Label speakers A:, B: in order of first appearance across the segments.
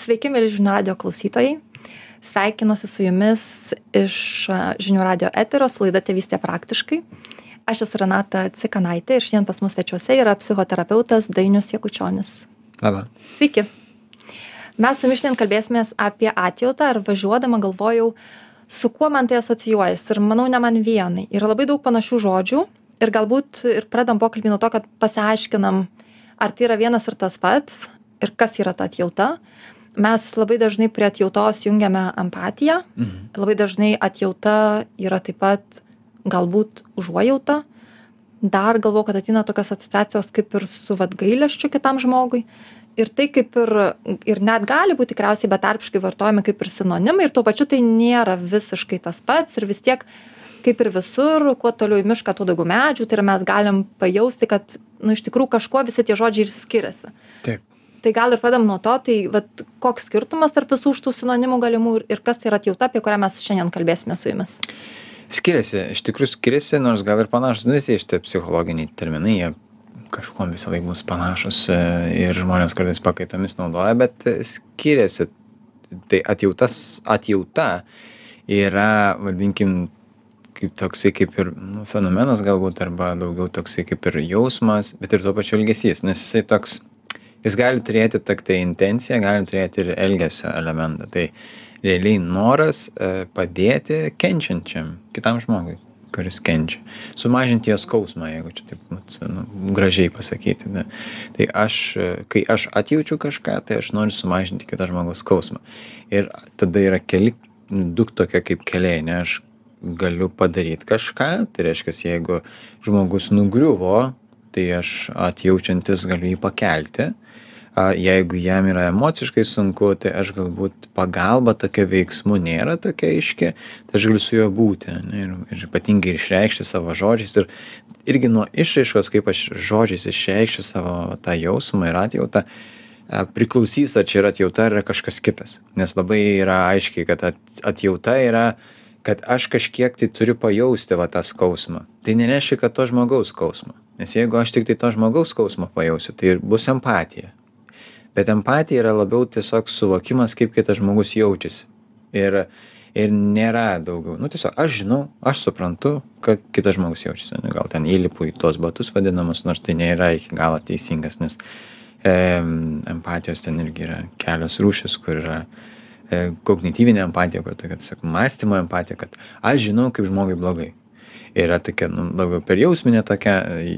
A: Sveiki, mėly žinių radio klausytojai. Sveikinuosi su jumis iš žinių radio eterio su laida Tėvystė praktiškai. Aš esu Renata Cikanaitė ir šiandien pas mus svečiuose yra psichoterapeutas Dainius Jekučionis.
B: Labą.
A: Sveiki. Mes su jumis šiandien kalbėsimės apie atjautą ir važiuodama galvojau, su kuo man tai asocijuojasi. Ir manau, ne man vienai. Yra labai daug panašių žodžių ir galbūt ir pradam pokalbį nuo to, kad pasiaiškinam, ar tai yra vienas ir tas pats ir kas yra ta atjauta mes labai dažnai prie atjautos jungiame empatiją.
B: Mhm.
A: labai dažnai atjauta yra taip pat galbūt užuojauta. Dar galvoju kad ateina tokios asociacijos kaip ir su vat gailesčiu kitam žmogui. Ir tai kaip ir ir net gali būt tikriausiai betarpiškai vartojami kaip ir sinonimai. Ir tuo pačiu tai nėra visiškai tas pats. Ir vis tiek kaip ir visur kuo toliau į mišką tuo daugiau medžių. Tai mes galim pajausti kad nu iš tikrųjų kažkuo visi tie žodžiai ir skiriasi.
B: Taip.
A: Tai gal ir pradedam nuo to tai vat koks skirtumas tarp visų šitų sinonimų galimų ir- ir kas tai yra atjauta apie kurią mes šiandien kalbėsime su jumis
B: Skiriasi, iš tikrųjų skiriasi, nors gal ir panašus, nu visi šitie psichologiniai terminai, jie kažkuom visą laiką bus panašus e, ir žmonės kartais pakaitomis naudoja, bet skiriasi. Tai atjautas, atjauta yra, vadinkim, kaip toksai kaip ir nu, fenomenas galbūt, arba daugiau toksai kaip ir jausmas, bet ir tuo pačiu elgesys, nes jisai toks, jis gali turėti tik tai intenciją, gali turėti ir elgesio elementą. Tai realiai noras e, padėti kenčiančiam kitam žmogui, kuris kenčia. Sumažinti jo skausmą, jeigu čia taip nu, gražiai pasakyti. Ne? Tai aš, e, kai aš atjaučiu kažką, tai aš noriu sumažinti kito žmogaus skausmą. Ir tada yra keli, du tokie kaip keliai, ne aš galiu padaryti kažką, tai reiškia, jeigu žmogus nugriuvo, tai aš atjaučiantis galiu jį pakelti a jeigu jam yra emociškai sunku tai aš galbūt pagalba tokia veiksmų nėra tokia aiški tai aš galiu su juo būti ane ir ir ypatingai išreikšti savo žodžiais ir irgi nuo išraiškos kaip aš žodžiais išreikšiu savo tą jausmą ir atjautą priklausys ar čia yra atjauta ar yra kažkas kitas. Nes labai yra aiškiai kad at atjauta yra kad aš kažkiek tai turiu pajausti va tą skausmą. Tai nereiškia kad to žmogaus skausmą nes jeigu aš tiktai to žmogaus skausmą pajausiu tai ir bus empatija bet empatija yra labiau tiesiog suvokimas kaip kitas žmogus jaučiasi. Ir ir nėra daugiau. Nu tiesiog aš žinau aš suprantu kad kitas žmogus jaučiasi. Ane gal ten įlipu į tuos batus vadinamus nors tai nėra iki galo teisingas nes em empatijos ten irgi yra kelios rūšys kur yra e kognityvinė empatija kur tokia tiesiog mąstymo empatija kad aš žinau kaip žmogui blogai. Yra tokia nu daugiau per jausminė tokia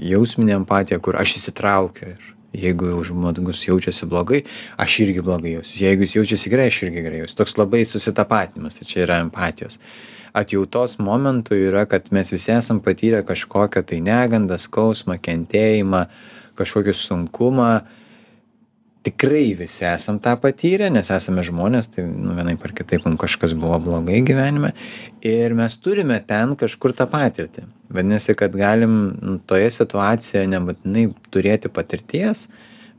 B: jausminė empatija kur aš įsitraukiu ir jeigu jau žmogus jaučiasi blogai aš irgi blogai jausiuosi. Jeigu jis jaučiasi gerai aš irgi gerai jausiuos toks labai susitapatinimas tai čia yra empatijos. Atjautos momentų yra kad mes visi esam patyrę kažkokią tai negandą skausmą kentėjimą kažkokį sunkumą tikrai visi esam tą patyrę nes esame žmonės tai nu vienaip ar kitaip mum kažkas buvo blogai gyvenime. Ir mes turime ten kažkur tą patirtį. Vadinasi kad galim nu toje situacijoje nebūtinai turėti patirties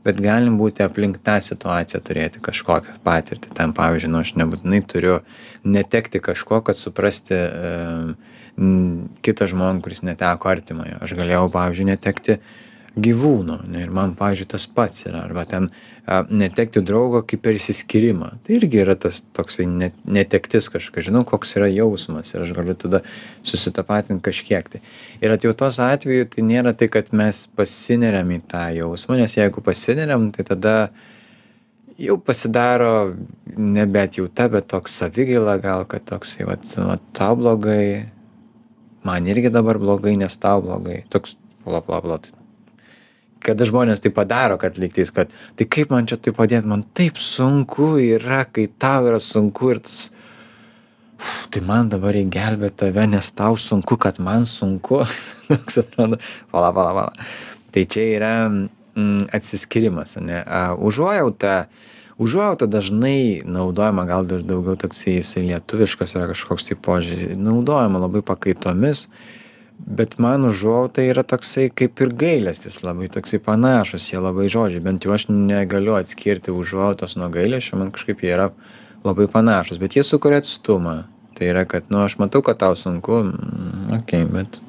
B: bet galim būti aplink tą situaciją turėti kažkokią patirtį. Ten pavyzdžiui nu aš nebūtinai turiu netekti kažko kad suprasti e kitą žmogų kuris neteko artimojo. Aš galėjau pavyzdžiui netekti gyvūno ane ir man pavyzdžiui tas pats yra arba ten a netekti draugo kaip per išsiskyrimą. Tai irgi yra tas toksai ne netektis kažkokia žinau koks yra jausmas ir aš galiu tada susitapatint kažkiek tai. Ir atjautos atveju tai nėra tai kad mes pasineriam į tą jausmą nes jeigu pasineriam tai tada jau pasidaro nebe atjauta bet toks savigaila gal kad toksai vat tau blogai man irgi dabar blogai nes tau blogai. Toks bla bla bla kada žmonės tai padaro kad lygtais kad tai kaip man čia taip padėt? Man taip sunku yra kai tau yra sunku ir tas tai man dabar reik gelbėt tave nes tau sunku kad man sunku. Toks atrodo. Pala pala pala tai čia yra mm atsiskyrimas ane. A užuojauta užuojauta dažnai naudojama gal dar daugiau toksai lietuviškas yra kažkoks tai požiūris naudojama labai pakaitomis bet man užuojauta yra toksai kaip ir gailestis labai toksai panašūs jie labai žodžiai. Bent jau aš negaliu atskirti užuojautos nuo gailesčio man kažkaip jie yra labai panašūs bet jie sukuria atstumą. Tai yra kad nu aš matau kad tau sunku mm okei bet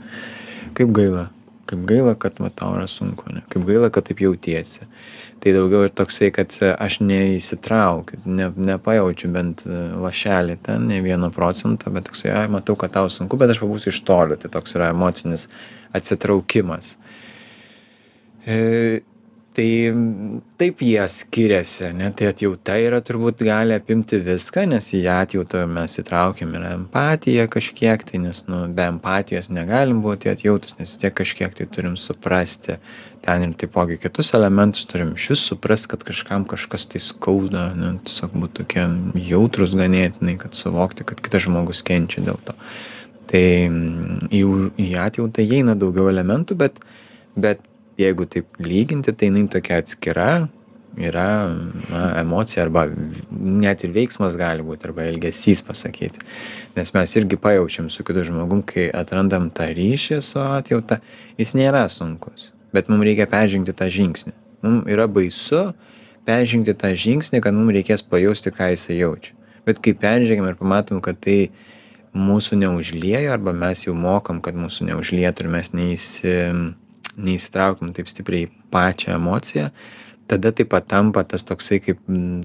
B: kaip gaila kaip gaila kad va tau yra sunku ane kaip gaila kad taip jautiesi. Tai daugiau ir toksai kad aš neįsitraukiu ne nepajaučiu bent lašelį ten nė vieno procento bet toksai ai matau kad tau sunku bet aš pabūsiu iš toli. Tai toks yra emocinis atsitraukimas. E, tai taip jie skiriasi ane tai atjauta yra turbūt gali apimti viską nes į atjautą mes įtraukiam ir empatiją kažkiek tai nes nu be empatijos negalim būti atjautūs nes vis tiek kažkiek tai turim suprasti. Ten ir taipogi kitus elementus turim išvis suprast kad kažkam kažkas tai skauda ane tiesiog būt tokie jautrūs ganėtinai kad suvokti kad kitas žmogus kenčia dėl to. Tai į į atjautą įeina daugiau elementų bet bet jeigu taip lyginti tai jinai tokia atskira yra na emocija arba net ir veiksmas gali būt arba elgesys pasakyti. Nes mes irgi pajaučiam su kitu žmogum kai atrandam tą ryšį su atjauta jis nėra sunkus bet mum reikia peržengti tą žingsnį. Mum yra baisu peržengti tą žingsnį kad mum reikės pajausti ką jisai jaučia. Bet kai peržengiam ir pamatom kad tai mūsų neužliejo arba mes jau mokam kad mūsų neužlietų ir mes neįsi neįsitraukiam taip stipriai į pačią emociją tada tai patampa tas toksai kaip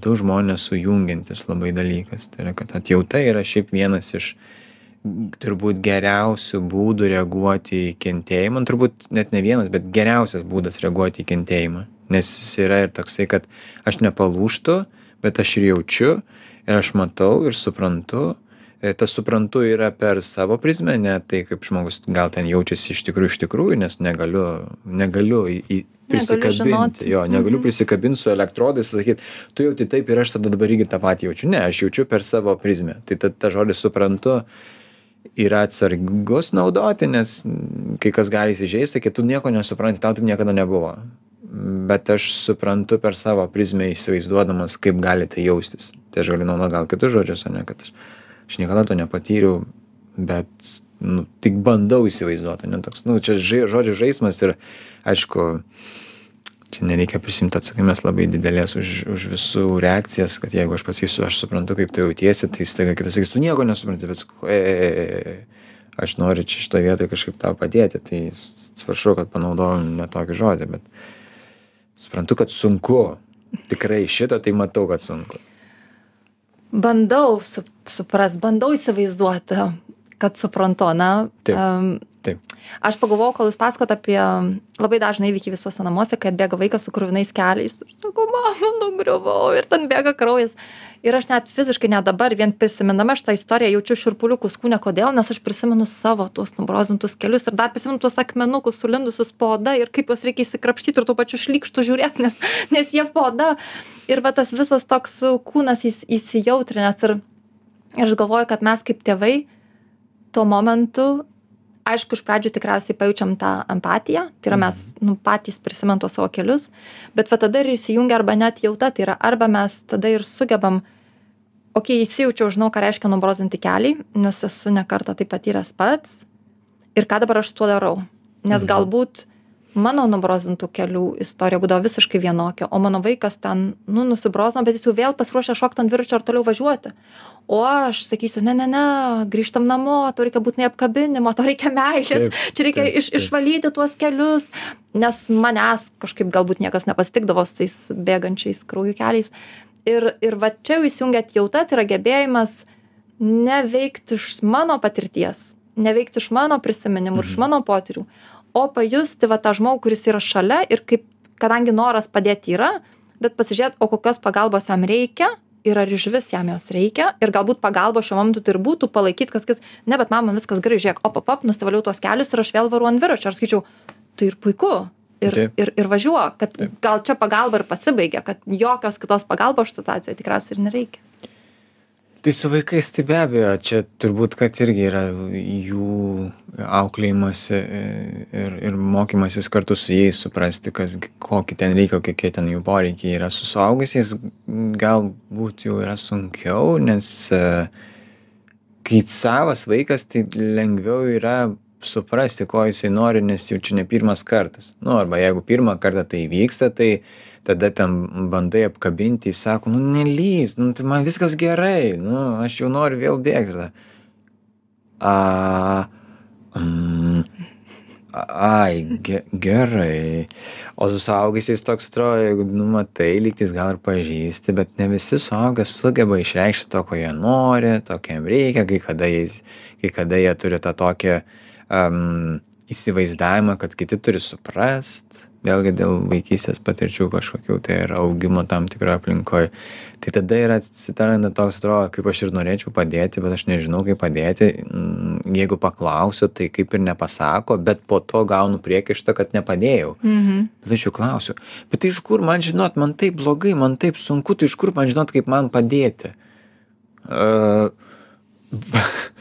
B: du žmones sujungiantis labai dalykas. Tai yra kad atjauta yra šiaip vienas iš turbūt geriausių būdų reaguoti į kentėjimą. Turbūt net ne vienas bet geriausias būdas reaguoti į kentėjimą. Nes jis yra ir toksai kad aš nepalūžtu bet aš ir jaučiu ir aš matau ir suprantu tas suprantu yra per savo prizmę ne tai kaip žmogus gal ten jaučiasi iš tikrųjų iš tikrųjų nes negaliu negaliu į į prisikabinti. jo negaliu
A: Mhm.
B: prisikabint su elektrodais sakyt tu jauti taip ir aš tada dabar irgi tą patį jaučiu. Ne aš jaučiu per savo prizmę. Tai ta tas žodis suprantu yra atsargus naudoti nes kai kas gali įsižeist sakyt tu nieko nesupranti tau taip niekada nebuvo. Bet aš suprantu per savo prizmę įsivaizduodamas kaip gali tai jaustis. Tai aš galiu naudot gal kitus žodžius ane kad aš aš niekada to nepatyriau bet nu tik bandau įsivaizduot ane toks nu čia žai žodžių žaismas ir aišku čia nereikia prisiimt atsakomybės labai didelės už už visų reakcijas kad jeigu aš pasakysiu aš suprantu kaip tu jautiesi tai staiga kitas sakys tu nieko nesupranti bet sakau ei ei ei ei aš noriu čia šitoj vietoj kažkaip tau padėti tai atsiprašau kad panaudojau ne tokį žodį bet suprantu kad sunku. Tikrai šitą tai matau kad sunku
A: bandau su suprast bandau įsivaizduoti kad suprantu ane
B: Taip,
A: aš pagalvojau kol jūs pasakojot apie labai dažną įvykį visuose namuose kai atbėga vaikas su kruvinais keliais. Ir sako mama nugriuvau ir ten bėga kraujas. Ir aš net fiziškai net dabar vien prisimindama šitą istoriją jaučiu šiurpuliukus kūne kodėl nes aš prisimenu savo tuos nubrozdintus kelius ir dar prisimenu tuos akmenukus sulindusius po oda ir kaip juos reikia išsikrapštyt ir tuo pačiu šlykštu žiūrėt nes nes jie po oda. Ir va tas visas toks kūnas įs įsijautrinęs ir ir aš galvoju kad mes kaip tėvai tuo momentu aišku iš pradžių tikriausiai pajaučiam tą empatiją tai yra mes nu patys prisimenam tuos savo kelius bet va tada ir įsijungia arba net jauta tai yra arba mes tada ir sugebam okei įsijaučiau žinau ką reiškia nubrozdinti kelį nes esu ne kartą tai patyręs pats ir ką dabar aš su tuo darau nes
B: Mhm.
A: galbūt mano nubrozdintų kelių istorija būdavo visiškai vienokia o mano vaikas ten nu nusibrozdino bet jis jau vėl pasiruošęs šokt ant dviračio ir toliau važiuoti. O aš sakysiu ne ne ne grįžtam namo tau reikia būtinai apkabinimo tau reikia meilės čia reikia iš išvalyti tuos kelius nes manęs kažkaip galbūt niekas nepasitikdavo su tais bėgančiais kraujo keliais. Ir ir va čia jau įsijungia atjauta tai yra gebėjimas neveikt iš mano patirties neveikt iš mano prisiminimų ir iš
B: Mhm.
A: mano potyrių o pajusti va tą žmogų kuris yra šalia ir kaip kadangi noras padėti yra bet pasižiūrėt o kokios pagalbos jam reikia ir ar išvis jam jos reikia ir galbūt pagalba šiuo momentu tai ir būtų palaikyt kad sakys ne bet mama viskas gerai žiūrėk op op nusivaliau tuos kelius ir aš vėl varu ant dviračio aš sakyčiau tai ir puiku ir
B: Taip.
A: ir ir važiuok kad
B: Taip.
A: gal čia pagalba ir pasibaigia kad jokios kitos pagalbos šitoj situacijoj tikriausiai ir nereikia
B: tai su vaikais tai be abejo čia turbūt kad irgi yra jų auklėjimąsi ir ir mokymasis kartu su jais suprasti kas kokį ten reikia kokie ten jų poreikiai yra. Su suaugusiais galbūt jau yra sunkiau nes e, kai savas vaikas tai lengviau yra suprasti ko jisai nori nes jau čia ne pirmas kartas. Nu arba jeigu pirmą kartą tai įvyksta tai tada ten bandai apkabinti jis sako nu nelįsk nu tai man viskas gerai nu aš jau noriu vėl bėgt tada a mm, ai ge gerai. O su suaugusiais toks atrodo jeigu nu matai lygtais gal ir pažįsti bet ne visi suaugę sugeba išreikšti to ko jie nori to ko jiem reikia kai kada jais kai kada jie turi tą tokį am įsivaizdavimą kad kiti turi suprast vėlgi dėl vaikystės patirčių kažkokių tai ar augimo tam tikroj aplinkoj. Tai tada ir atsiranda toks atrodo kaip aš ir norėčiau padėti bet aš nežinau kaip padėti. Mm, jeigu paklausiu tai kaip ir nepasako bet po to gaunu priekaištą kad nepadėjau.
A: Mhm.
B: bet aš jų klausiu bet tai iš kur man žinot man taip blogai man taip sunku tai iš kur man žinot kaip man padėti? O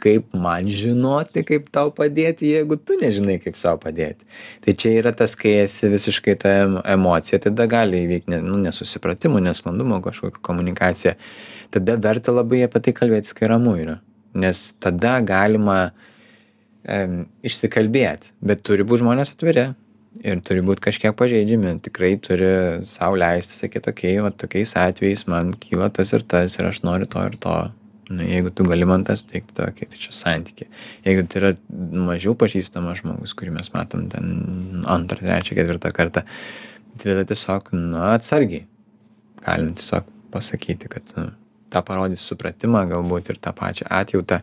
B: kaip man žinoti kaip tau padėti jeigu tu nežinai kaip sau padėti. Tai čia yra tas kai esi visiškai ta em emocija tada gali įvykt ne nu nesusipratimų nesklandumų kažkokių komunikacija. Tada verta labai apie tai kalbėtis kai ramu yra. Nes tada galima em išsikalbėt. Bet turi būt žmonės atviri. Ir turi būt kažkiek pažeidžiami. Tikrai turi sau leisti sakyt okei va tokiais atvejais man kyla tas ir tas ir aš noriu to ir to nu jeigu tu gali man tą suteikt okei tai čia santykiai jeigu tai yra mažiau pažįstamas žmogus kurį mes matom ten antrą trečią ketvirtą kartą tai tada tiesiog na atsargiai galim tiesiog pasakyti kad nu tą parodys supratimą galbūt ir tą pačią atjautą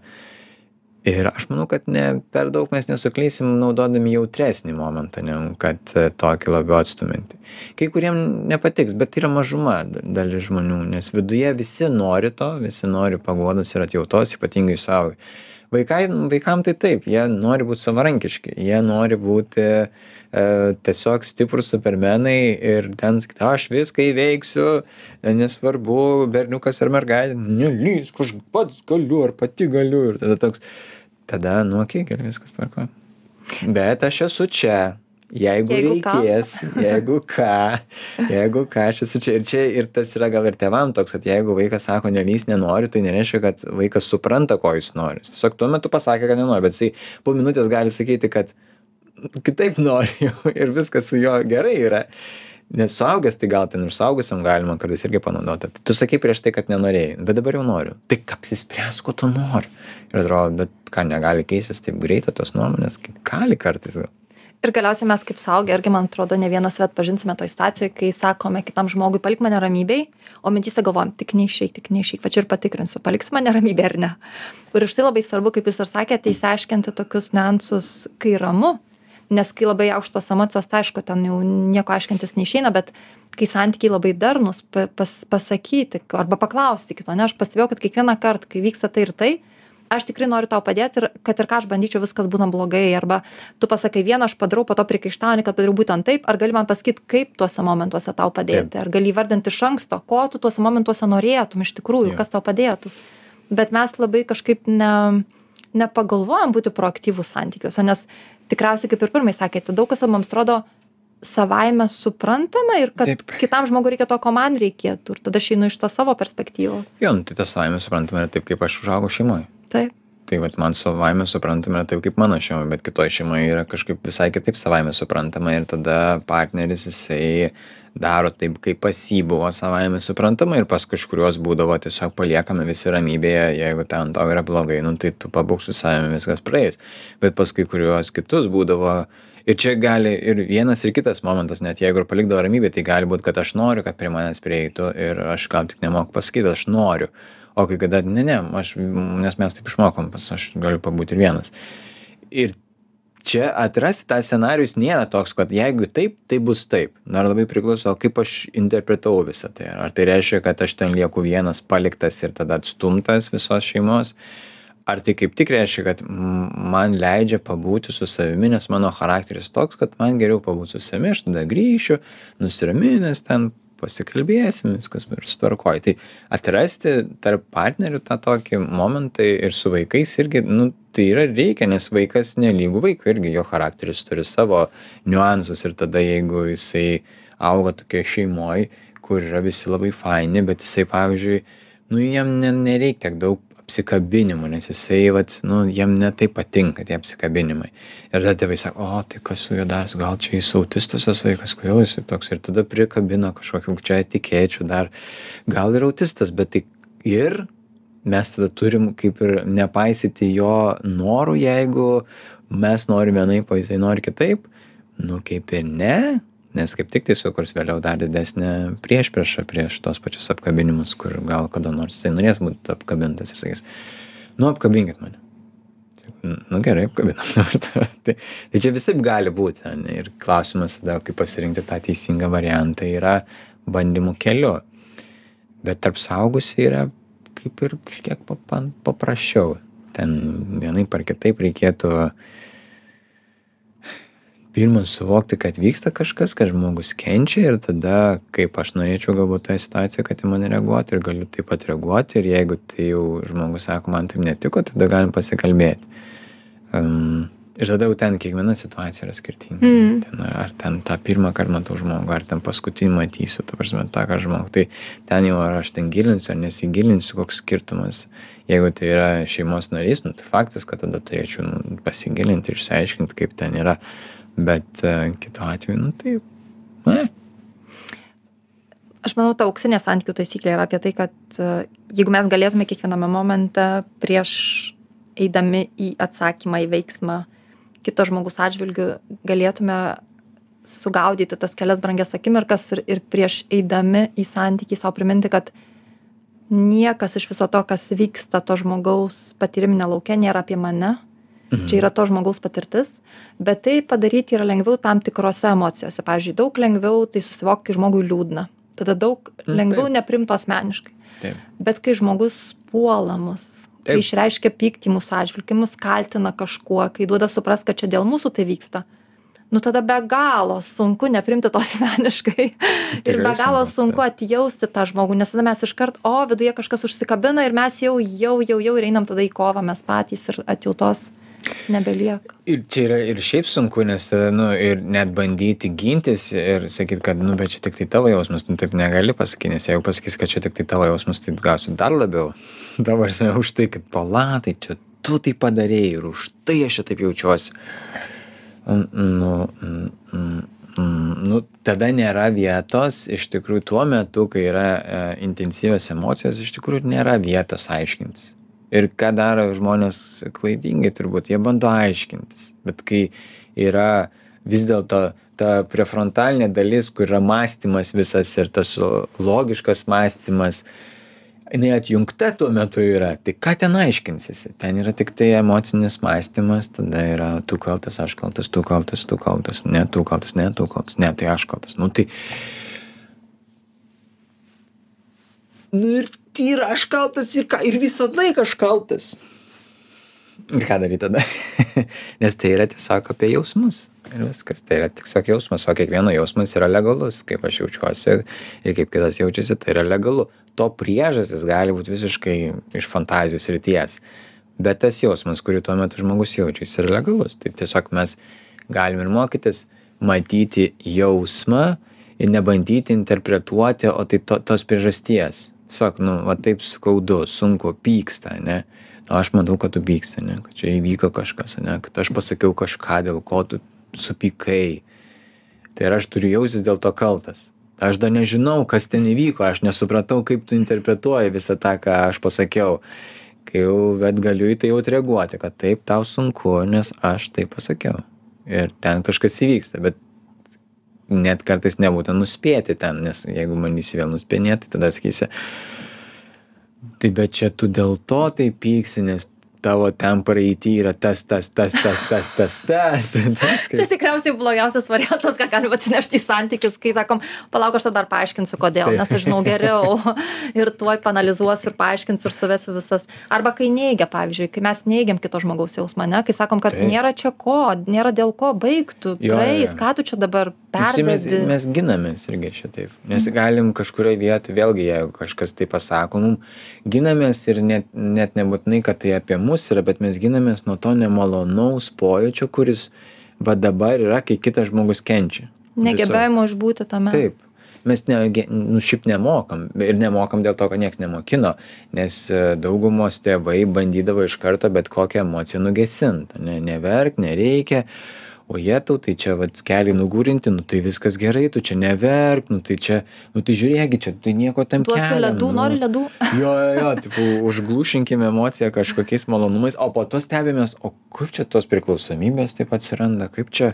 B: ir aš manau kad ne per daug mes nesuklysim naudodami jautresnį momentą negu kad e, tokį labiau atstumiantį. Kai kuriem nepatiks bet tai yra mažuma da dalis žmonių nes viduje visi nori to visi nori paguodos ir atjautos ypatingai suaugę. Vaikai vaikam tai taip jie nori būt savarankiški jie nori būti tiesiog stiprūs supermenai ir ten sakyt aš viską įveiksiu e, nesvarbu berniukas ar mergaitė nelįsk aš pats galiu ar pati galiu. Ir tada toks tada nu okei gerai viskas tvarkoj. Bet aš esu čia. Jeigu
A: Jeigu ką.
B: reikės jeigu ką jeigu ką aš esu čia. Ir čia ir tas yra gal ir tėvam toks kad jeigu vaikas sako nelįsk nenoriu tai nereiškia kad vaikas supranta ko jis nori. Jis tiesiog tuo metu pasakė kad nenori bet jisai po minutės gali sakyti kad kitaip nori ir viskas su juo gerai yra. Nes suaugęs tai gal ten ir suaugusiam galima kartais irgi panaudoti. Tai tu sakei prieš tai kad nenorėjai bet dabar jau noriu. Tai apsispręsk ko tu nori. Ir atrodo bet ką negali keistis taip greitai tos nuomonės kaip gali kartais.
A: Ir galiausiai mes kaip suaugę irgi man atrodo ne vieną save atpažinsime toj situacijoj kai sakome kitam žmogui palik mane ramybėj o mintyse galvojam tik neišeik tik neišeik va čia ir patikrinsiu paliksi mane ramybėj ar ne? Ir už tai labai svarbu kaip jūs ir sakėte išsiaiškinti tokius niuansus kai ramu nes kai labai aukštos emocijos tai aišku ten jau nieko aiškintis neišeina bet kai santykiai labai darnūs pa pas pasakyti arba paklausti kito ane aš pastebėjau kad kiekvienąkart kai vyksta tai ir tai aš tikrai noriu tau padėt ir kad ir ką aš bandyčiau viskas būna blogai. Arba tu pasakai vieną aš padarau po to priekaištauji kad padariau būtent taip. Ar gali man pasakyt kaip tuose momentuose tau padėti? Ar gali įvardint iš anksto ko tu tuose momentuose norėtum iš tikrųjų kas tau padėtų? Bet mes labai kažkaip ne nepagalvojam būti proaktyvūs santykiuose nes tikriausiai kaip ir pirmai sakėte daug kas mums atrodo savaime suprantama ir kad
B: Taip.
A: kitam žmogui reikia to ko man reikėtų. Ir tada aš einu iš tos savo perspektyvos.
B: Jo nu tai tas savaime suprantama yra taip kaip aš užaugau šeimoj.
A: Taip
B: tai vat man savaime suprantama yra taip kaip mano šeimoj bet kitoj šeimoj yra kažkaip visai kitaip savaime suprantama ir tada partneris jisai daro taip kaip pas jį buvo savaime suprantama ir pas kažkuriuos būdavo tiesiog paliekame visi ramybėje jeigu ten tau yra blogai nu tai tu pabūk su savimi viskas praeis. Bet pas kai kuriuos kitus būdavo ir čia gali ir vienas ir kitas momentas net jeigu ir palikdavo ramybėj tai gali būt kad aš noriu kad prie manęs prieitų ir aš gal tik nemoku pasakyt aš noriu o kai kada ne ne aš nes mes taip išmokom pas aš galiu pabūt ir vienas. Ir čia atrasti tą scenarijus nėra toks kad jeigu taip tai bus taip. Dar labai priklauso kaip aš interpretavau visa tai. Ar tai reiškia kad aš ten lieku vienas paliktas ir tada atstumtas visos šeimos? Ar tai kaip tik reiškia kad man leidžia pabūti su savimi nes mano charakteris toks kad man geriau pabūt su savimi aš tada grįšiu nusiraminęs ten pasikalbėsim viskas bus tvarkoj. Tai atrasti tarp partnerių tą tokį momentą ir su vaikais irgi nu tai yra reikia nes vaikas nelygu vaikui irgi jo charakteris turi savo niuansus ir tada jeigu jisai auga tokioj šeimoj kur yra visi labai faini bet jisai pavyzdžiui nu jam ne nereik tiek daug apsikabinimų nes jisai vat nu jam ne taip patinka tie apsikabinimai. Ir tada tėvai sako o tai kas su juo darosi gal čia jis autistas tas vaikas? Kodėl jisai toks? Ir tada prikabina kažkokių čia etikečių dar. Gal ir autistas bet tai ir mes tada turim kaip ir nepaisyti jo norų jeigu mes norim vienaip o jisai nori kitaip nu kaip ir ne nes kaip tik tai sukurs vėliau dar didesnę priešpriešą prieš tuos pačius apkabinimus kur gal kada nors jisai norės būt apkabintas ir sakys nu apkabinkit mane. Nu gerai apkabinam tai tai čia visaip gali būti ane ir klausimas tada kaip pasirinkti tą teisingą variantą yra bandymų keliu. Bet tarp suaugusių yra kaip ir papan paprasčiau. Ten vienaip ar kitaip reikėtų pirma suvokti kad vyksta kažkas kad žmogus kenčia ir tada kaip aš norėčiau galbūt toje situacijoje kad į mane reaguotų ir galiu taip pat reaguoti ir jeigu tai jau žmogus sako man taip netiko tada galim pasikalbėti. Um, ir tada jau ten kiekviena situacija yra skirtinga.
A: Mm.
B: ten ar, ar ten tą pirmą kartą matau žmogų ar ten paskutinį matysiu ta prasme tą ką žmogų. Tai ten jau ar aš ten gilinsiu ar nesigilinsiu koks skirtumas. Jeigu tai yra šeimos narys nu tai faktas kad tada turėčiau nu, pasigilinti ir išsiaiškinti kaip ten yra bet e, kitu atveju nu tai ne
A: aš manau ta auksinė santykių taisyklė yra apie tai kad e, jeigu mes galėtume kiekviename momente prieš eidami į atsakymą į veiksmą kito žmogaus atžvilgiu galėtume sugaudyti tas kelias brangias akimirkas ir, ir prieš eidami į santykį savo priminti, kad niekas iš viso to, kas vyksta to žmogaus patyriminė laukia, nėra apie mane.
B: Mhm.
A: Čia yra to žmogaus patirtis, bet tai padaryti yra lengviau tam tikrose emocijose. Pavyzdžiui, daug lengviau tai susivokti, kai žmogui liūdna. Tada daug
B: Mm,
A: lengviau
B: taip.
A: neprimto asmeniškai.
B: taip
A: Bet kai žmogus puola mus, kai
B: Taip.
A: išreiškia pyktį mūsų atžvilgiu, mus kaltina kažkuo, kai duoda supras, kad čia dėl mūsų tai vyksta, nu tada be galo sunku neprimti to asmeniškai. ir be galo
B: sunku,
A: atjausti tą žmogų, nes tada mes iškart, o viduje kažkas užsikabina ir mes jau, jau, jau, jau ir einam tada į kovą mes patys ir atjautos nebelieka.
B: Ir čia yra ir šiaip sunku, nes, tada, nu, ir net bandyti gintis ir sakyti, kad, nu, bet čia tik tai tavo jausmas, nu, taip negali pasakyti, nes jeigu pasakys, kad čia tik tai tavo jausmas, tai gausi dar labiau. Dabar esame už tai, kad palatai, čia tu tai padarėjai ir už tai aš taip jaučiuosi. Mm, Nu, mm, mm, nu, tada nėra vietos, iš tikrųjų, tuo metu, kai yra e, intensyvios emocijos, iš tikrųjų nėra vietos aiškintis. Ir ką daro žmonės klaidingai turbūt, jie bando aiškintis. Bet kai yra vis dėlto ta prefrontalinė dalis, kur yra mąstymas visas ir tas logiškas mąstymas, jinai atjungta tuo metu yra. Tai ką ten aiškinsiesi? Ten yra tik tai emocinis mąstymas, tada yra tu kaltas, aš kaltas, tu kaltas, tu kaltas, ne tu kaltas, ne tu kaltas, ne tai aš kaltas. Nu tai nu ir yra aš kaltas ir ką, ir visą laiką aš kaltas. Ir ką daryti tada? Nes tai yra tiesiog apie jausmus. Ir viskas, tai yra tiesiog jausmas, o kiekvieno jausmas yra legalus, kaip aš jaučiuosi ir kaip kitas jaučiasi, tai yra legalu. To priežastis gali būti visiškai iš fantazijos ryties. Bet tas jausmas, kurį tuo metu žmogus jaučia, jis yra legalus. Tai tiesiog mes galim ir mokytis matyti jausmą ir nebandyti interpretuoti, o tai to, tos priežasties. Sak, nu, va taip skaudu, sunku, pyksta, ne? Nu, aš matau, kad tu pyksti, ne? Kad čia įvyko kažkas, ne? Kad aš pasakiau kažką, dėl ko tu supykai. Tai ir aš turiu jausis dėl to kaltas. Aš dar nežinau, kas ten įvyko, aš nesupratau, kaip tu interpretuoji visą tą, ką aš pasakiau. Kai jau, bet galiu į tai jau reaguoti, kad taip tau sunku, nes aš tai pasakiau. Ir ten kažkas įvyksta, bet net kartais nebūtų nuspėti ten, nes jeigu manysi vėl nuspėnėti, tada sakysi, tai bet čia tu dėl to tai pyksi, nes tavo ten praeitį yra tas, tas, tas, tas, tas, tas, tas. tas
A: Tai tikriausiai blogiausias variantas, ką galima atsinešti į santykius, kai sakom, palauk, aš tau dar paaiškinsiu, kodėl,
B: Taip.
A: nes aš žinau geriau ir tuoj panalizuosiu ir paaiškinsiu ir suvesiu visas. Arba kai neigia, pavyzdžiui, kai mes neigiam kito žmogaus jausmą, ne, kai sakom, kad
B: Taip.
A: nėra čia ko, nėra dėl ko baigtų, praeis, ką tu čia dabar
B: Tai mes,
A: perdedi.
B: mes ginamės irgi šitaip. Nes galim kažkurioje vietoje, vėlgi, jeigu kažkas tai pasako mum, ginamės ir net, net nebūtinai, kad tai apie mus yra, bet mes ginamės nuo to nemalonaus pojūčio, kuris va dabar yra, kai kitas žmogus kenčia.
A: Negebėjimo išbūti tame.
B: Taip. Mes ne, nu, šiaip nemokam ir nemokam dėl to, kad niekas nemokino, nes e, daugumos tėvai bandydavo iš karto bet kokią emociją nugesinti. Ne, neverk, nereikia, o jetau tai čia vat keliai nugūrinti nu tai viskas gerai tu čia neverk nu tai čia nu tai žiūrėkit čia tai nieko tam keliam,
A: ledų,
B: nu.
A: nori ledų?
B: Jo, jo, jo, tipo, užglušinkime emociją kažkokiais malonumais, o po to stebimės, o kaip čia tos priklausomybės taip atsiranda, kaip čia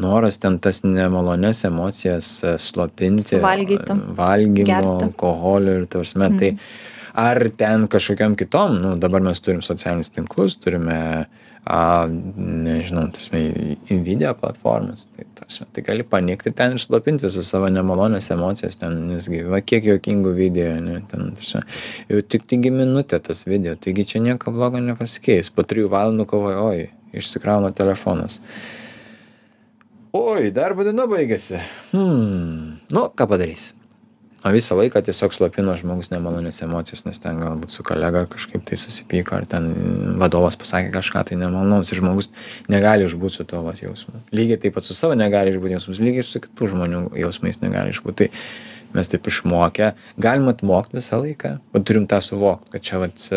B: noras ten tas nemalonės emocijas e, slopinti,
A: Suvalgyti.
B: valgymo,
A: Gerti.
B: alkoholio ir tarsi, mm. tai ar ten kažkokiam kitom, nu dabar mes turim socialinius tinklus, turime a, nežinau, tasme, video platformas, tai, tasme, tai gali panikti ten ir slopinti visas savo nemalonės emocijas, ten, nesgi, va kiek juokingų video, ne, ten, tasme, jau tik taigi minutė tas video, taigi čia nieko blogo nepasikeis, po trijų valandų kovoju, oi, išsikrauna telefonas. Oi, darbo diena baigėsi. Hmm, nu, ką padarysi? O visą laiką tiesiog slopino žmogus nemalonės emocijas, nes ten galbūt su kolega kažkaip tai susipyko, ar ten vadovas pasakė kažką tai nemalonaus ir žmogus negali išbūti su tuo vat, jausmu. Lygiai taip pat su savo negali išbūti jausmus, lygiai su kitų žmonių jausmais negali išbūti. Tai mes taip išmokę, galim atmokti visą laiką, bet turim tą suvokti, kad čia vat,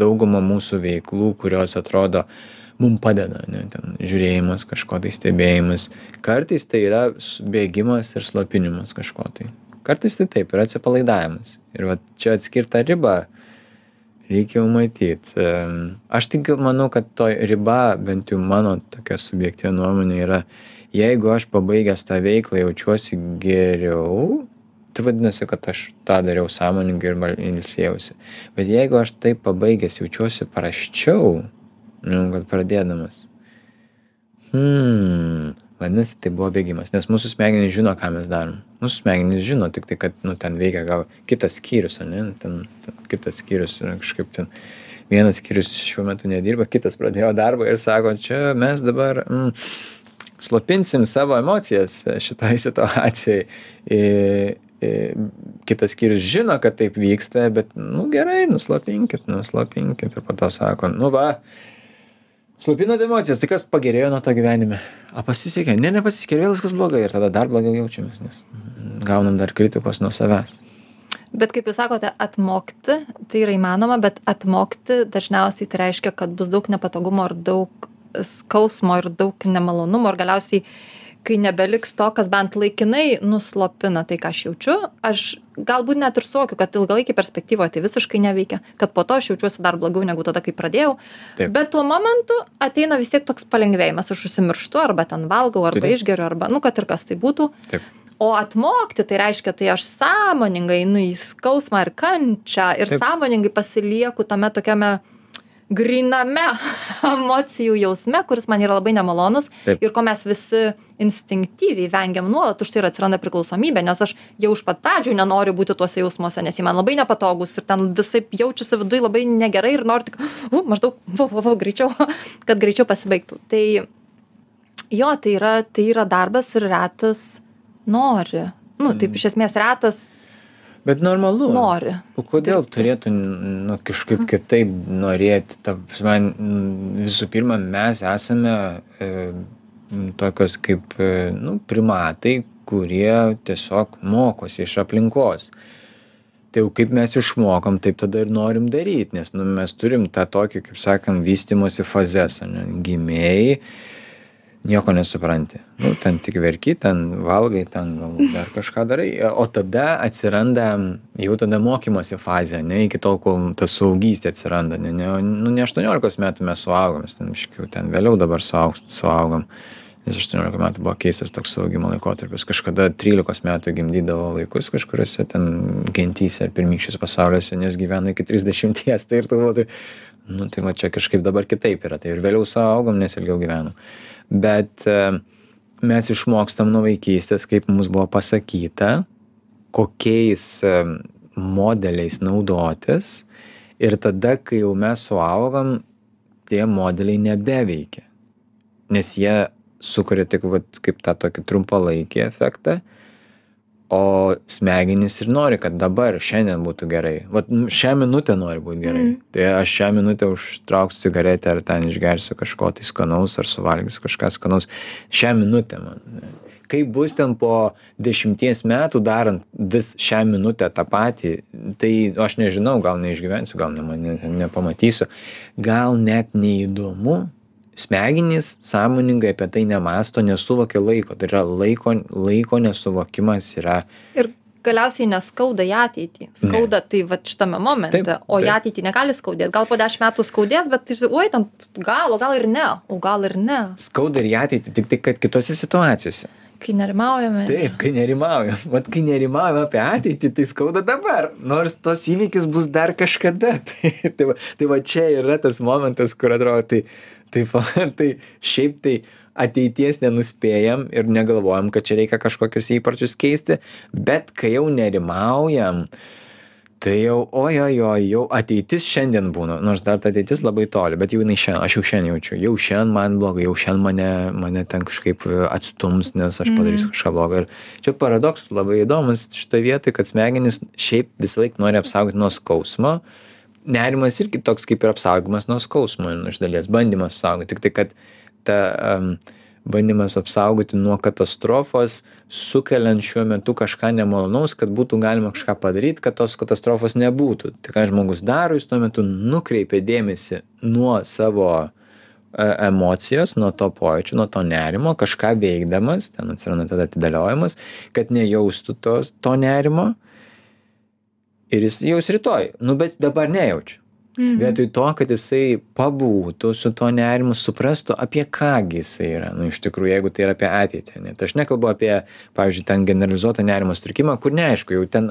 B: dauguma mūsų veiklų, kurios atrodo mums padeda, ne, ten žiūrėjimas, kažko tai stebėjimas, kartais tai yra bėgimas ir slopinimas kažko tai kartais tai taip yra atsipalaidavimas. Ir vat čia atskirt tą ribą reikia jau matyt. Aš tik manau kad toj riba bent jau mano tokia subjektyvi nuomonė yra jeigu aš pabaigęs tą veiklą jaučiuosi geriau tai vadinasi kad aš tą dariau sąmoningai ir ilsėjausi. Bet jeigu aš tai pabaigęs jaučiuosi prasčiau negu kad pradėdamas hmm vadinasi tai buvo bėgimas nes mūsų smegenys žino ką mes darom. Mūsų smegenys žino tiktai kad nu ten veikia gal kitas skyrius ane ten ten kitas skyrius kažkaip ten vienas skyrius šiuo metu nedirba kitas pradėjo darbą ir sako čia mes dabar mm, slopinsim savo emocijas šitoj situacijai. I, i, kitas skyrius žino kad taip vyksta bet nu gerai nuslopinkit nuslopinkit ir po to sako nu va slopinot emocijas tai kas pagerėjo nuo to gyvenime? A pasisekė. Ne nepasisekė vėl viskas blogai ir tada dar blogiau jaučiamės nes gaunam dar kritikos nuo savęs.
A: Bet kaip jūs sakote, atmokti, tai yra įmanoma, bet atmokti dažniausiai tai reiškia, kad bus daug nepatogumo ir daug skausmo ir daug nemalonumo ir galiausiai kai nebeliks to kas bent laikinai nuslopina tai ką aš jaučiu aš galbūt net ir suvokiu kad ilgalaikėj perspektyvoj tai visiškai neveikia kad po to aš jaučiuosi dar blogiau negu tada kai pradėjau
B: Taip.
A: bet tuo momentu ateina vis tiek toks palengvėjimas aš užsimirštu arba ten valgau arba
B: Taip.
A: išgeriu arba nu kad ir kas tai būtų
B: Taip.
A: o atmokti tai reiškia tai aš sąmoningai einu į skausmą ir kančią ir
B: Taip.
A: sąmoningai pasilieku tame tokiame gryname emocijų jausme kuris man yra labai nemalonus
B: Taip.
A: ir ko mes visi instinktyviai vengiam nuolat už tai ir atsiranda priklausomybė nes aš jau iš pat pradžių nenoriu būti tuose jausmuose nes jie man labai nepatogūs ir ten visaip jaučiasi viduj labai negerai ir noriu tik u maždaug vo vo vo greičiau kad greičiau pasibaigtų. Tai jo tai yra tai yra darbas ir retas nori. Nu taip iš esmės retas
B: bet normalu
A: nori
B: O kodėl turėtų nu, kažkaip kitaip norėti? Ta prasme, n- visų pirma, mes esame e, tokios kaip e, nu, primatai, kurie tiesiog mokosi iš aplinkos. Tai jau kaip mes išmokom, taip tada ir norim daryti, nes nu, mes turim tą tokį, kaip sakant, vystimosi fazes. Ne? Gimėjai, nieko nesupranti. Nu, ten tik verki, ten valgai, ten galbūt dar kažką darai. O tada atsiranda, jau tada mokymosi fazė, ne iki tol, kol ta saugystė atsiranda. Ne, ne, nu, ne 18 metų mes suaugom, mes ten iškiau, ten vėliau dabar suaug, suaugom. Nes 18 metų buvo keistas toks saugimo laikotarpis. Kažkada 13 metų gimdydavo vaikus kažkuriuose ten gentyse ar pirmykščiuose pasauliuose, nes gyveno iki 30. Tai ir tavo, tai, nu, tai va čia kažkaip dabar kitaip yra. Tai ir vėliau suaugom, nes ilgiau gyvenom bet e, mes išmokstam nuo vaikystės, kaip mums buvo pasakyta, kokiais e, modeliais naudotis ir tada, kai jau mes suaugam, tie modeliai nebeveikia. Nes jie sukuria tik vat, kaip tą tokį trumpalaikį efektą, o smegenys ir nori, kad dabar, šiandien būtų gerai. Vat šią minutę nori būti gerai.
A: Mm.
B: Tai aš šią minutę užtrauksiu cigaretę ar ten išgersiu kažko tai skanaus ar suvalgysiu kažką skanaus. Šią minutę man. Kaip bus ten po dešimties metų darant vis šią minutę tą patį, tai aš nežinau, gal neišgyvensiu, gal ne, ne, nepamatysiu, gal net neįdomu, smegenys sąmoningai apie tai nemąsto nesuvokia laiko. Tai yra laiko laiko nesuvokimas yra
A: ir galiausiai neskauda į ateitį. Skauda tai vat šitame momente.
B: Taip,
A: o į
B: taip.
A: ateitį negali skaudėt gal po dešim metų skaudės bet tai oi ten gal o gal ir ne. O gal ir ne.
B: Skauda ir į ateitį tik tai kad kitose situacijose.
A: Kai nerimaujame.
B: Taip kai nerimaujam. Vat kai nerimaujam apie ateitį tai skauda dabar. Nors tas įvykis bus dar kažkada. Tai tai va tai va čia yra tas momentas kur atrodo tai tai va tai šiaip tai ateities nenuspėjam ir negalvojam kad čia reikia kažkokius įpročius keisti bet kai jau nerimaujam tai jau ojojoi jau ateitis šiandien būna nors dar ta ateitis labai toli bet jau jinai šiandien aš jau šiandien jaučiu jau šiandien man blogai jau šiandien mane mane ten kažkaip e, atstums nes aš padarysiu kažką blogo. Ir čia paradoksas labai įdomus šitoj vietoj kad smegenys šiaip visąlaik nori apsaugot nuo skausmo nerimas irgi toks kaip ir apsaugojimas nuo skausmo nu, iš dalies bandymas apsaugoti. Tiktai kad ta um, bandymas apsaugoti nuo katastrofos sukeliant šiuo metu kažką nemalonaus kad būtų galima kažką padaryt kad tos katastrofos nebūtų. Tai ką žmogus daro jis tuo metu nukreipia dėmesį nuo savo e, emocijos nuo to pojūčio nuo to nerimo kažką veikdamas ten atsiranda tada atidėliojimas kad nejaustų tos to nerimo ir jis jaus rytoj. Nu bet dabar nejaučiu.
A: Mhm.
B: vietoj to kad jisai pabūtų su tuo nerimu suprastų apie ką gi jisai yra. Nu iš tikrųjų jeigu tai yra apie ateitį ane tai aš nekalbu apie pavyzdžiui ten generalizuotą nerimo sutrikimą kur neaišku jau ten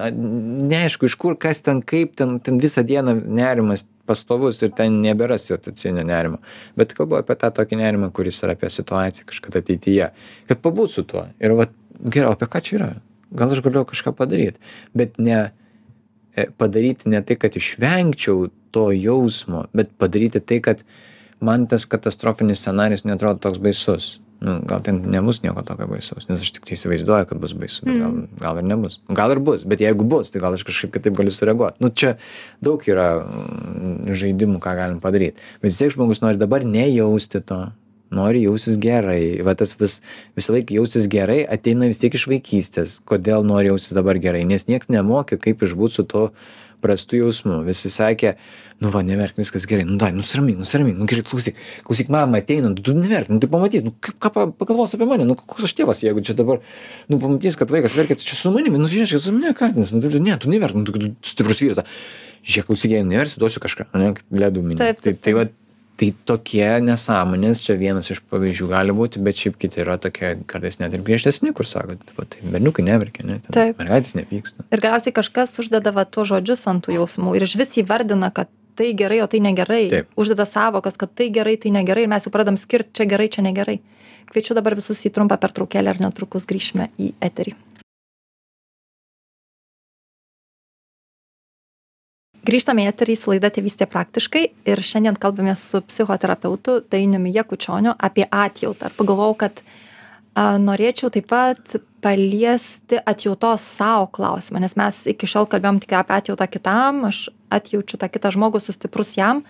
B: neaišku iš kur kas ten kaip ten ten visą dieną nerimas pastovus ir ten nebėra situacinio nerimo. Bet kalbu apie tą tokį nerimą kuris yra apie situaciją kažkada ateityje. Kad pabūt su tuo. Ir vat gerai apie ką čia yra? Gal aš galiu kažką padaryt? Bet ne padaryti ne tai kad išvengčiau to jausmo bet padaryti tai kad man tas katastrofinis scenarijus neatrodo toks baisus. Nu gal ten nebus nieko tokio baisaus nes aš tiktai įsivaizduoju kad bus baisu. Bet gal gal ir nebus. Gal ir bus bet jeigu bus tai gal aš kažkaip kitaip galiu sureaguot. Nu čia daug yra mm, žaidimų ką galim padaryt. Bet vis tiek žmogus nori dabar nejausti to nori jaustis gerai. Va tas vis visąlaik jaustis gerai ateina vis tiek iš vaikystės. Kodėl nori jaustis dabar gerai? Nes nieks nemokė kaip išbūt su tuo prastu jausmu. Visi sakė nu va neverk viskas gerai. Nu davai nusiramink nusiramink. Nu gerai klausyk klausyk mama ateina. Tu neverk nu tai pamatys. Nu kaip ką pa pagalvos apie mane? Nu koks aš tėvas jeigu čia dabar nu pamatys kad vaikas verkia tai čia su manimi. Nu žiūrėk čia su manimi kaltins. Nu tai ne tu neverk nu tu stiprus vyras. Žiūrėk klausyk jei neverksi duosiu kažką ane kaip ledų mini tai
A: taip,
B: tai vat tai tokie nesąmonės čia vienas iš pavyzdžių gali būti bet šiaip kiti yra tokie kartais net ir griežtesni kur sako va tai berniukai neverkia ane ten
A: Taip.
B: mergaitės nepyksta
A: ir galiausiai kažkas uždeda va tuos žodžius ant tų jausmų ir išvis įvardina kad tai gerai o tai negerai
B: Taip.
A: uždeda sąvokas kad tai gerai tai negerai ir mes jau pradedam skirt čia gerai čia negerai kviečiu dabar visus į trumpą pertraukėlę ir netrukus grįšime į eterį grįžtame į eterį su laida tėvystė praktiškai ir šiandien kalbamės su psichoterapeutu dainiumi jakučioniu apie atjautą. Ir pagalvojau kad a, norėčiau taip pat paliesti atjautos sau klausimą nes mes iki šiol kalbėjom tik apie atjautą kitam aš atjaučiu tą kitą žmogų esu stiprus jam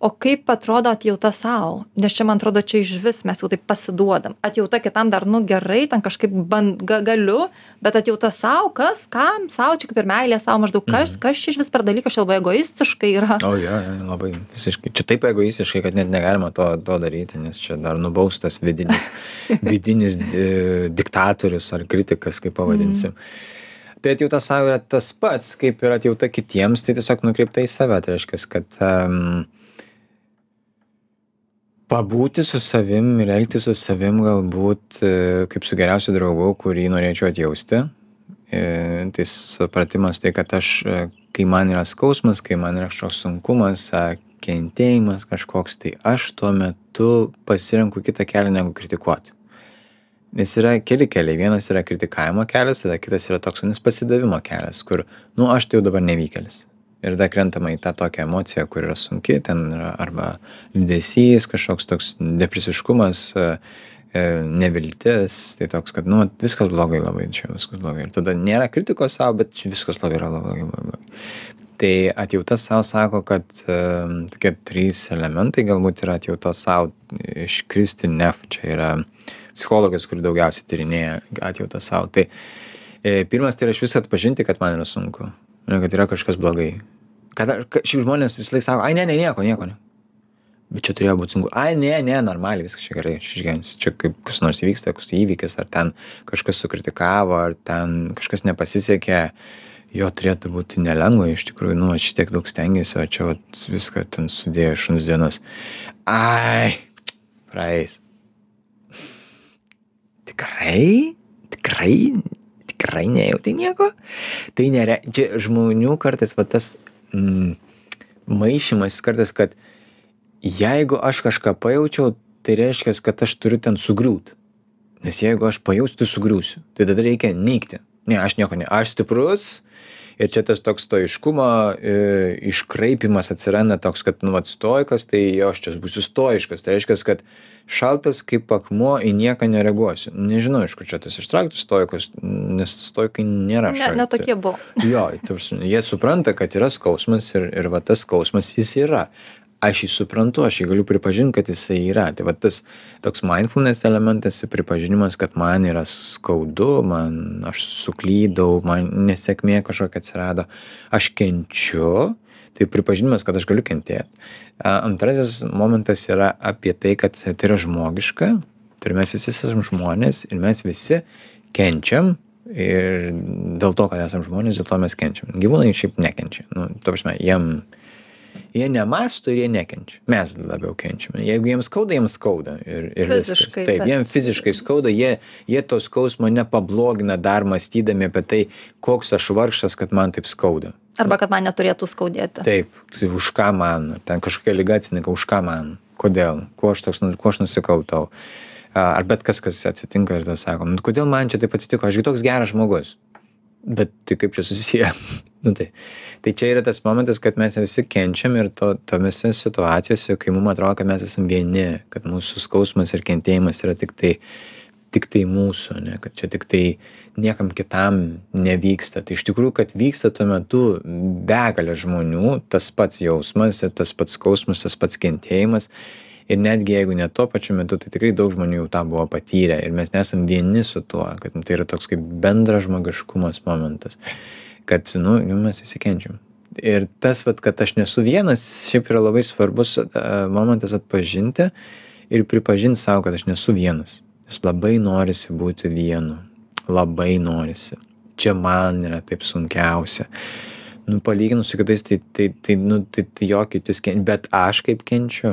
A: o kaip atrodo atjauta sau? Nes čia man atrodo čia išvis mes jau taip pasiduodam. Atjauta kitam dar nu gerai ten kažkaip ban ga galiu bet atjauta sau kas kam sau čia kaip ir meilė sau maždaug kas kas čia išvis per dalykas čia labai egoistiškai yra.
B: O jo jo labai visiškai. Čia taip egoistiškai kad net negalima to to daryti nes čia dar nubaustas vidinis vidinis di- diktatorius ar kritikas kaip pavadinsim. Tai atjauta sau yra tas pats kaip ir atjauta kitiems tai tiesiog nukreipta į save. Tai reiškias kad em, pabūti su savim ir elgtis su savim galbūt e, kaip su geriausiu draugu kurį norėčiau atjausti. E, tai supratimas tai kad aš e, kai man yra skausmas kai man yra kažkoks sunkumas kentėjimas kažkoks tai aš tuo metu pasirenku kitą kelią negu kritikuoti. Nes yra keli keliai. Vienas yra kritikavimo kelias tada kitas yra toks pasidavimo kelias kur nu aš tai jau dabar nevykėlis ir tada krentama į tą tokią emociją kur yra sunki ten yra arba liūdesys kažkoks toks depresiškumas e, e, neviltis tai toks kad nu viskas blogai labai čia viskas blogai. Ir tada nėra kritikos sau bet viskas labai yra labai blogai. Tai atjauta sau sako kad e, tokie trys elementai galbūt yra atjautos sau iš kristi nef čia yra psichologas kuri daugiausiai tyrinėja atjautą sau. Tai e, pirmas tai yra išvis atpažinti kad man yra sunku ir kad yra kažkas blogai. Kad šiaip žmonės visąlaik sako ai ne ne nieko nieko ne. Bet čia turėjo būt sunku. Ai ne ne normaliai viskas čia gerai aš išgyvensiu. Čia kaip kas nors įvyksta koks tai įvykis ar ten kažkas sukritikavo ar ten kažkas nepasisekė. Jo turėtų būti nelengva iš tikrųjų nu aš šitiek daug stengiausi o čia vat viską ten sudėjo šuns dienas ai praeis. Tikrai? Tikrai tikrai nejauti nieko. Tai nere čia žmonių kartais va tas mm, maišymas kartais kad jeigu aš kažką pajaučiau tai reiškias kad aš turiu ten sugriūt. Nes jeigu aš pajausiu tai sugriūsiu. Tai tada reikia neigti. Ne aš nieko ne aš stiprus ir čia tas toks stoiškumo e, iškraipymas atsiranda toks kad nu vat stoikas tai jo aš čia būsiu stoiškas. Tai reiškias kad šaltas kaip akmuo į nieką nereaguosiu. Nežinau iš kur čia tas ištrauktas stoikus nes stoikai nėra
A: Ne,
B: šalti.
A: ne tokie buvo.
B: jo ta prasme jie supranta kad yra skausmas ir ir va tas skausmas jis yra aš jį suprantu aš jį galiu pripažint kad jisai yra. Tai va tas toks mindfulness elementas ir pripažinimas kad man yra skaudu man aš suklydau man nesėkmė kažkokia atsirado aš kenčiu tai pripažinimas kad aš galiu kentėt. Antrasis momentas yra apie tai kad tai yra žmogiška tai ir mes visi esam žmonės ir mes visi kenčiam ir dėl to kad esam žmonės dėl to mes kenčiam. Gyvūnai šiaip nekenčia. Nu ta prasme jiem jie nemąsto ir jie nekenčia. Mes labiau kenčiame. Jeigu jiems skauda jiems skauda ir ir viskas.
A: Fiziškai,
B: taip
A: bet-
B: jiem fiziškai skauda jie jie to skausmo nepablogina dar mąstydami apie tai koks aš vargšas kad man taip skauda.
A: Arba kad man neturėtų skaudėti.
B: taip tai už ką man? Ten kažkokia liga atsitinka už ką man? Kodėl? Kuo aš toks nu kuo aš nusikaltau? Ar bet kas kas atsitinka ir tada sakom nu kodėl man čia taip atsitiko? Aš gi toks geras žmogus bet tai kaip čia susiję? Nu tai tai čia yra tas momentas kad mes visi kenčiam ir to tomise situacijose kai mum atrodo kad mes esam vieni kad mūsų skausmas ir kentėjimas yra tiktai tiktai mūsų ane kad čia tiktai niekam kitam nevyksta. Tai iš tikrųjų kad vyksta tuo metu begalė žmonių tas pats jausmas ir tas pats skausmas tas pats kentėjimas ir netgi jeigu ne tuo pačiu metu tai tikrai daug žmonių jau tą buvo patyrę ir mes nesam vieni su tuo kad nu, tai yra toks kaip bendras žmogiškumas momentas kad nu nu, mes visi kenčiam. Ir tas vat kad aš nesu vienas šiaip yra labai svarbus a, momentas atpažinti ir pripažint sau kad aš nesu vienas. Nes labai norisi būti vienu. Labai norisi. Čia man yra taip sunkiausia. Nu palyginus su kitais tai tai tai nu tai tai jo kiti ken bet aš kaip kenčiu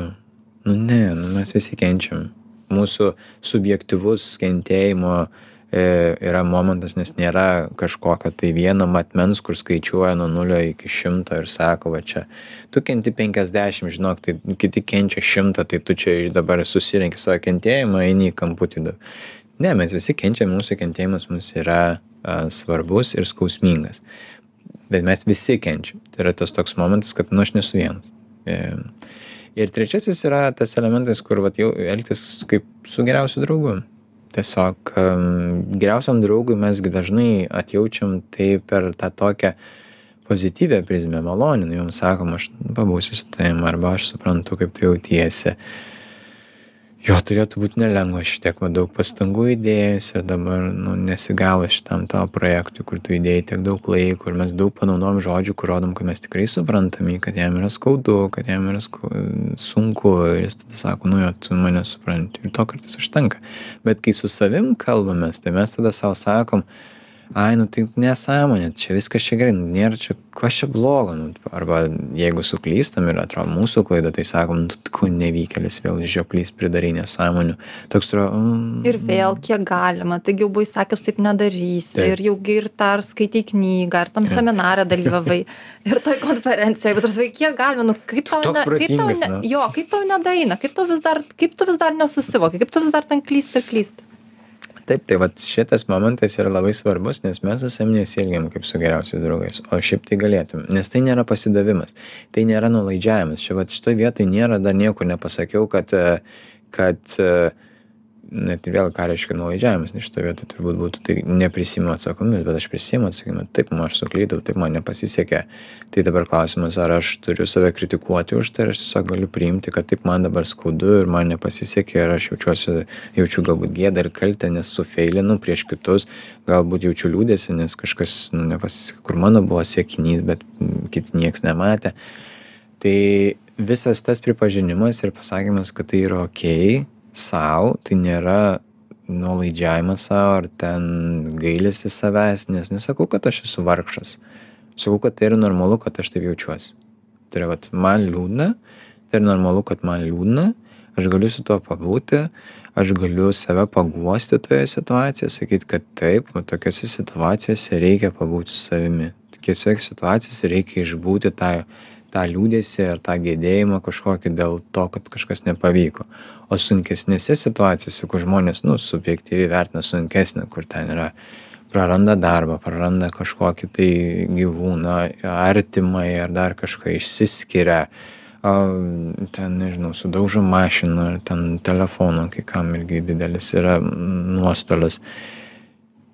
B: nu ne nu mes visi kenčiam. Mūsų subjektyvus kentėjimo e, yra momentas nes nėra kažkokio tai vieno matmens kur skaičiuoja nuo nulio iki šimto ir sako va čia tu kenti penkiasdešim žinok tai kiti kenčia šimtą tai tu čia dabar susirenki savo kentėjimą eini į kamputį ne mes visi kenčiam mūsų kentėjimas mums yra a, svarbus ir skausmingas. Bet mes visi kenčiam. Tai yra tas toks momentas kad nu aš nesu vienas. E, ir trečiasis yra tas elementas kur vat jau elgtis kaip su geriausiu draugu. Tiesiog am, geriausiam draugui mes gi dažnai atjaučiam tai per tą tokią pozityvią prizmę malonią nu jom sakom aš pabūsiu su tavim arba aš suprantu kaip tu jautiesi jo turėtų būt nelengva šitiek va daug pastangų įdėjus ir dabar nu nesigavo šitam tavo projektui kur tu įdėjai tiek daug laiko ir mes daug panaudojom žodžių kur rodom kad mes tikrai suprantam jį kad jam yra skaudu kad jam yra skau sunku ir jis tada sako nu jo tu mane supranti ir to kartais užtenka. Bet kai su savim kalbamės tai mes tada sau sakom ai nu tai nesąmonė čia viskas čia gerai nu nėra čia kas čia blogo nu arba jeigu suklystam ir atrodo mūsų klaida tai sakom nu tu ko nevykėlis vėl žioplys pridarei nesąmonių toks atrodo mm,
A: Ir vėl kiek galima, taigi jau buvai sakęs, taip nedarysi.
B: Taip.
A: Ir jau gi ir dar skaitai knygą, ar tam seminarą dalyvavai. ir toj konferencijoje, bet tarsi, kiek galima, nu kaip tau, ne, kaip tau ne,
B: nu.
A: jo, kaip tau nedaina, kaip tau vis dar, kaip tu vis dar nesusivoki, kaip tu vis dar ten klysti ir klysti.
B: Taip tai vat šitas momentas yra labai svarbus nes mes su savim nesielgiam kaip su geriausiais draugais o šiaip tai galėtum nes tai nėra pasidavimas tai nėra nuolaidžiavimas. Čia vat šitoj vietoj nėra dar niekur nepasakiau kad e, kad e, net vėl ką reiškia nuolaidžiavimas nes šitoj vietoj turbūt būtų tai neprisiimu atsakomybės bet aš prisiimu atsakomybę. Taip nu aš suklydau taip man nepasisekė. Tai dabar klausimas ar aš turiu save kritikuoti už tai ar aš tiesiog galiu priimti kad taip man dabar skaudu ir man nepasisekė ir aš jaučiuosi jaučiu galbūt gėdą ir kaltę nes sufeilinau prieš kitus galbūt jaučiu liūdesį nes kažkas nu nepasisekė kur mano buvo siekinys bet mm, kiti nieks nematė. Tai visas tas pripažinimas ir pasakymas kad tai yra okei sau tai nėra nuolaidžiavimas sau ar ten gailestis savęs nes nesakau kad aš esu vargšas. Sakau kad tai yra normalu kad aš taip jaučiuosi. Tai yra vat man liūdna tai yra normalu kad man liūdna aš galiu su tuo pabūti aš galiu save paguosti toje situacijoje sakyt kad taip va tokiose situacijose reikia pabūti su savimi. Tokiose situacijose reikia išbūti tą tą liūdesį ar tą gedėjimą kažkokį dėl to kad kažkas nepavyko. O sunkesnėse situacijose kur žmonės nu subjektyviai vertina sunkesnę kur ten yra praranda darbą praranda kažkokį tai gyvūną artimąjį ar dar kažką išsiskiria ten nežinau sudaužo mašiną ten telefoną kai kam irgi didelis yra nuostolis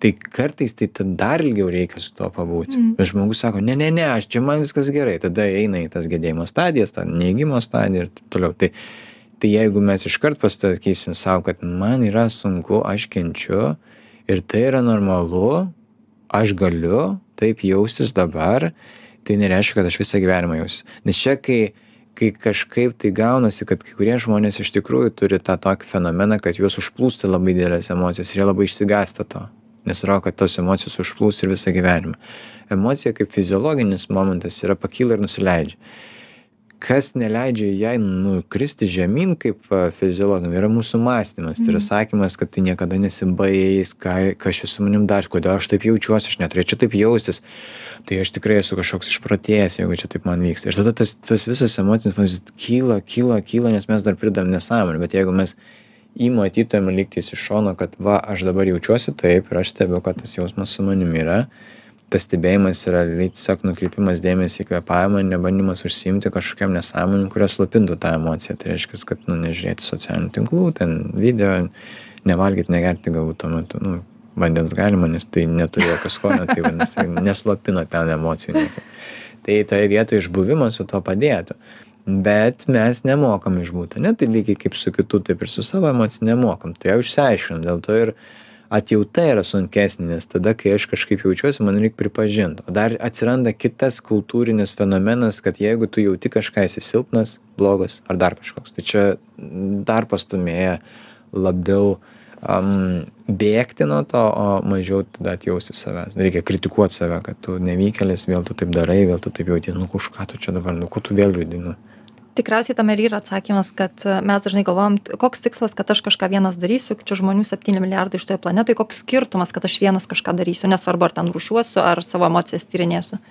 B: tai kartais tai dar ilgiau reikia su tuo pabūti.
A: Mm.
B: bet žmogus sako ne ne ne aš čia man viskas gerai. Tada eina į tas gedėjimo stadijas tą neigimo stadiją ir taip toliau. Tai tai jeigu mes iškart pasakysim sau kad man yra sunku aš kenčiu ir tai yra normalu aš galiu taip jaustis dabar tai nereiškia kad aš visą gyvenimą jausiu. Nes čia kai kai kažkaip tai gaunasi kad kai kurie žmonės iš tikrųjų turi tą tokį fenomeną kad juos užplūsta labai didelės emocijos ir jie labai išsigąsta to nes atrodo kad tos emocijos užplūs ir visą gyvenimą. Emocija kaip fiziologinis momentas yra pakyla ir nusileidžia. Kas neleidžia jai nukristi žemyn kaip fiziologam yra mūsų mąstymas. Tai yra sakymas kad tai niekada nesibaigs ką kas čia su manim dar kodėl aš taip jaučiuosi aš neturėčiau taip jaustis. Tai aš tikrai esu kažkoks išprotėjęs jeigu čia taip man vyksta. Ir tada tas tas visas emocinis fonas kyla kyla kyla nes mes dar pridedam nesąmonių bet jeigu mes jį matytumėm lygtais iš šono kad va aš dabar jaučiuosi taip ir aš stebiu kad tas jausmas su manim yra. Tas stebėjimas yra tiesiog nukreipimas dėmesio į kvėpavimą ne bandymas užsiimti kažkokiom nesąmonėm kurios slopintų tą emociją. Tai reiškias kad nu nežiūrėti socialinių tinklų ten video nevalgyt negerti galbūt tuo metu nu vandens galima nes tai neturi jokio skonio tai vadinasi neslopina ten emocijų tai toje vietoj išbuvimas su tuo padėtų bet mes nemokam išbūt ane tai lygiai kaip su kitu taip ir su savo emocija nemokam. Tai jau išsiaiškinom dėl to ir atjauta yra sunkesnė nes tada kai aš kažkaip jaučiuosi man reik pripažint. O dar atsiranda kitas kultūrinis fenomenas kad jeigu tu jauti kažką esi silpnas blogas ar dar kažkoks. Tai čia dar pastūmėja labiau am, bėgti nuo to o mažiau tada atjausti savęs. Reikia kritikuot save kad tu nevykėlis vėl tu taip darai vėl tu taip jauti nu už ką tu čia dabar nu ko tu vėl liūdi nu
A: tikriausiai tame ir yra atsakymas kad e, mes dažnai galvojam koks tikslas kad aš kažką vienas darysiu čia žmonių septyni milijardai šitoje planetoj koks skirtumas kad aš vienas kažką darysiu nesvarbu ar ten rūšiuosiu ar savo emocijas tyrinėsiu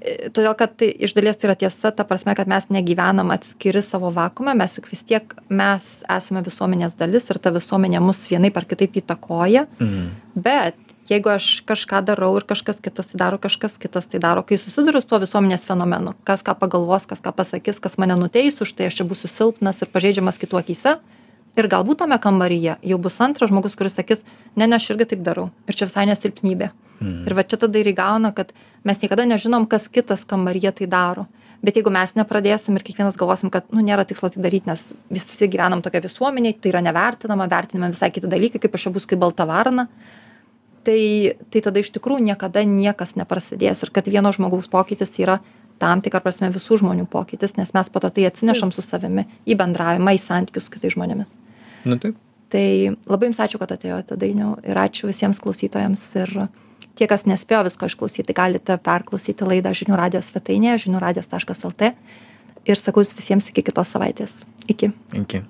A: E, todėl kad tai iš dalies tai yra tiesa ta prasme kad mes negyvenam atskiri savo vakuume mes juk vis tiek mes esame visuomenės dalis ir ta visuomenė mus vienaip ar kitaip įtakoja
B: mhm.
A: bet jeigu aš kažką darau ir kažkas kitas tai daro kažkas kitas tai daro. Kai susiduriu su tuo visuomenės fenomenu kas ką pagalvos kas ką pasakys kas mane nuteis už tai aš čia būsiu silpnas ir pažeidžiamas kitų akyse. Ir galbūt tame kambaryje jau bus antras žmogus kuris sakys ne ne aš irgi taip darau. Ir čia visai ne silpnybė
B: Mhm.
A: ir va čia tada ir įgauna kad mes niekada nežinom kas kitas kambaryje tai daro. Bet jeigu mes nepradėsim ir kiekvienas galvosim kad nu nėra tikslo tai daryt nes visi gyvenam tokioj visuomenėj tai yra nevertinama vertinami visai kiti dalykai kaip aš čia būsiu kaip balta varna tai tai tada iš tikrųjų niekada niekas neprasidės ir kad vieno žmogaus pokytis yra tam tikra prasme visų žmonių pokytis nes mes po to tai atsinešam su savimi į bendravimą į santykius su kitais žmonėmis.
B: Nu taip.
A: Tai labai jums ačiū kad atėjote dainiau ir ačiū visiems klausytojams ir tie kas nespėjo visko išklausyti galite perklausyti laidą žinių radijo svetainėje žinių radijas taškas lt. Ir sakau visiems iki kitos savaitės. Iki.
B: Iki